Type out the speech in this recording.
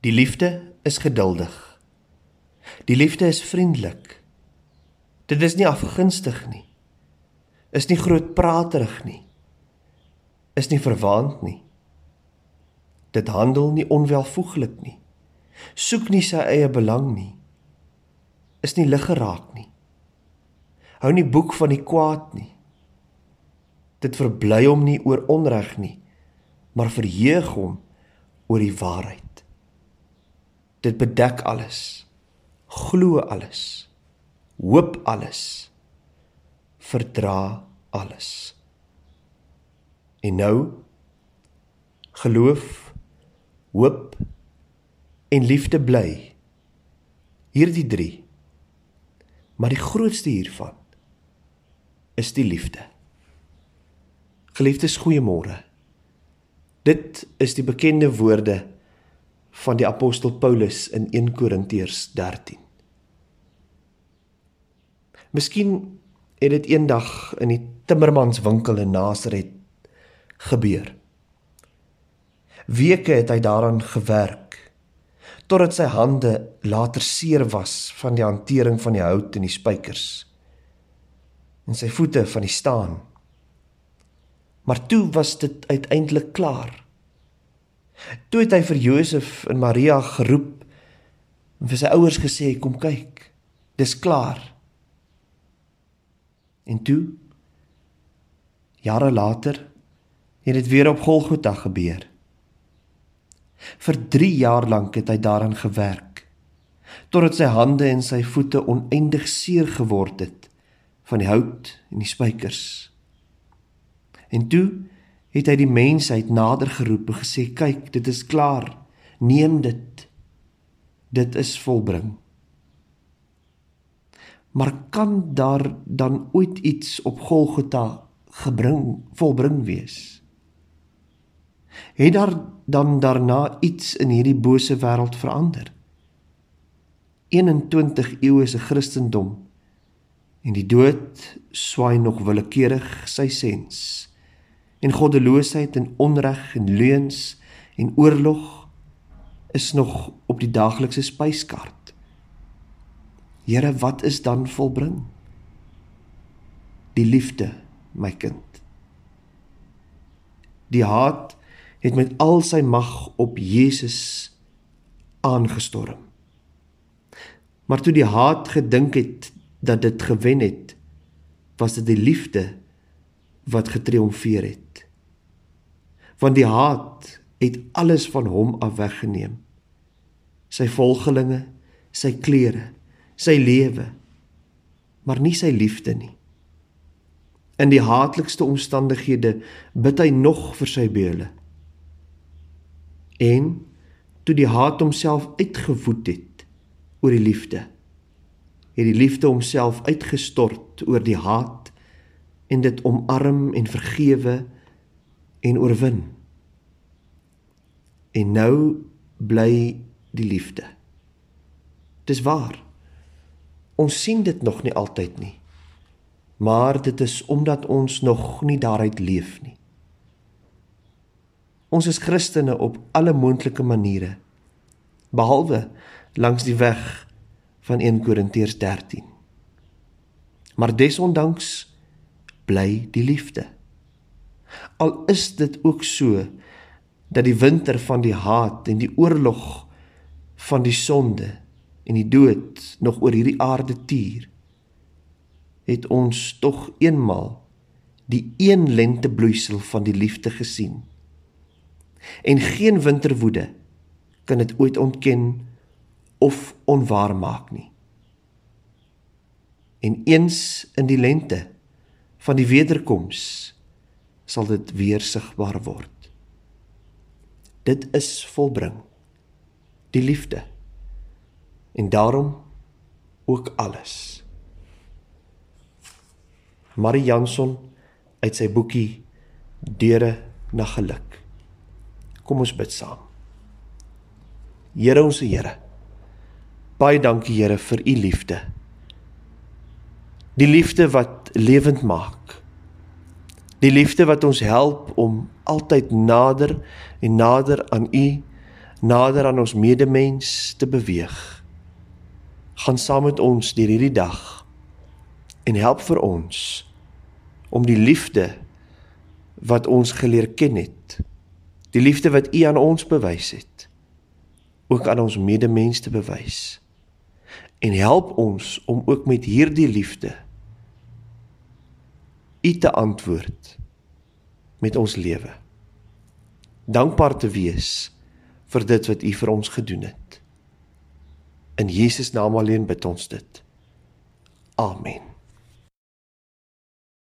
Die liefde is geduldig. Die liefde is vriendelik. Dit is nie afgunstig nie. Is nie grootpraterig nie. Is nie verwaand nie. Dit handel nie onwelvoeglik nie. Soek nie sy eie belang nie. Is nie lig geraak nie. Hou nie boek van die kwaad nie. Dit verbly hom nie oor onreg nie, maar verheug hom oor die waarheid. Dit bedek alles. Glo alles. Hoop alles. Verdra alles. En nou geloof, hoop en liefde bly. Hierdie 3. Maar die grootste hiervan is die liefde. Geliefdes, goeiemôre. Dit is die bekende woorde van die apostel Paulus in 1 Korintiërs 13. Miskien het dit eendag in die timmermanswinkel in Nasaret gebeur. Weke het hy daaraan gewerk totdat sy hande later seer was van die hantering van die hout en die spykers en sy voete van die staan. Maar toe was dit uiteindelik klaar. Toe het hy vir Josef en Maria geroep en vir sy ouers gesê kom kyk. Dis klaar. En toe jare later het dit weer op Golgotha gebeur. Vir 3 jaar lank het hy daaraan gewerk totdat sy hande en sy voete oneindig seer geword het van die hout en die spykers. En toe het hy die mensheid nader geroep en gesê: "Kyk, dit is klaar. Neem dit. Dit is volbring." Maar kan daar dan ooit iets op Golgotha gebring volbring wees? Het daar dan daarna iets in hierdie bose wêreld verander? 21 eeue se Christendom en die dood swaai nog willekeurig sy sens en goddeloosheid en onreg en leuns en oorlog is nog op die daaglikse spyskaart. Here wat is dan volbring? Die liefde my kind. Die haat het met al sy mag op Jesus aangestorm. Maar toe die haat gedink het dat dit gewen het, was dit die liefde wat getriomfeer het. Want die haat het alles van hom af weggeneem. Sy volgelinge, sy klere, sy lewe, maar nie sy liefde nie. In die haatlikste omstandighede bid hy nog vir sy beule. En toe die haat homself uitgevoed het oor die liefde, het die liefde homself uitgestort oor die haat en dit omarm en vergewe en oorwin. En nou bly die liefde. Dis waar. Ons sien dit nog nie altyd nie. Maar dit is omdat ons nog nie daaruit leef nie. Ons is Christene op alle moontlike maniere behalwe langs die weg van 1 Korintiërs 13. Maar desondanks bly die liefde. Al is dit ook so dat die winter van die haat en die oorlog van die sonde en die dood nog oor hierdie aarde tuur, het ons tog eenmal die een lentebloeisel van die liefde gesien. En geen winterwoede kan dit ooit ontken of onwaar maak nie. En eens in die lente van die wederkoms sal dit weer sigbaar word. Dit is volbring. Die liefde. En daarom ook alles. Marie Janson uit sy boekie Deure na geluk. Kom ons bid saam. Here ons Here Baie dankie Here vir u liefde. Die liefde wat lewend maak. Die liefde wat ons help om altyd nader en nader aan u nader aan ons medemens te beweeg. Gaan saam met ons deur hierdie dag en help vir ons om die liefde wat ons geleer ken het, die liefde wat U aan ons bewys het, ook aan ons medemens te bewys. En help ons om ook met hierdie liefde U te antwoord met ons lewe. Dankbaar te wees vir dit wat U vir ons gedoen het. In Jesus naam alleen bid ons dit. Amen.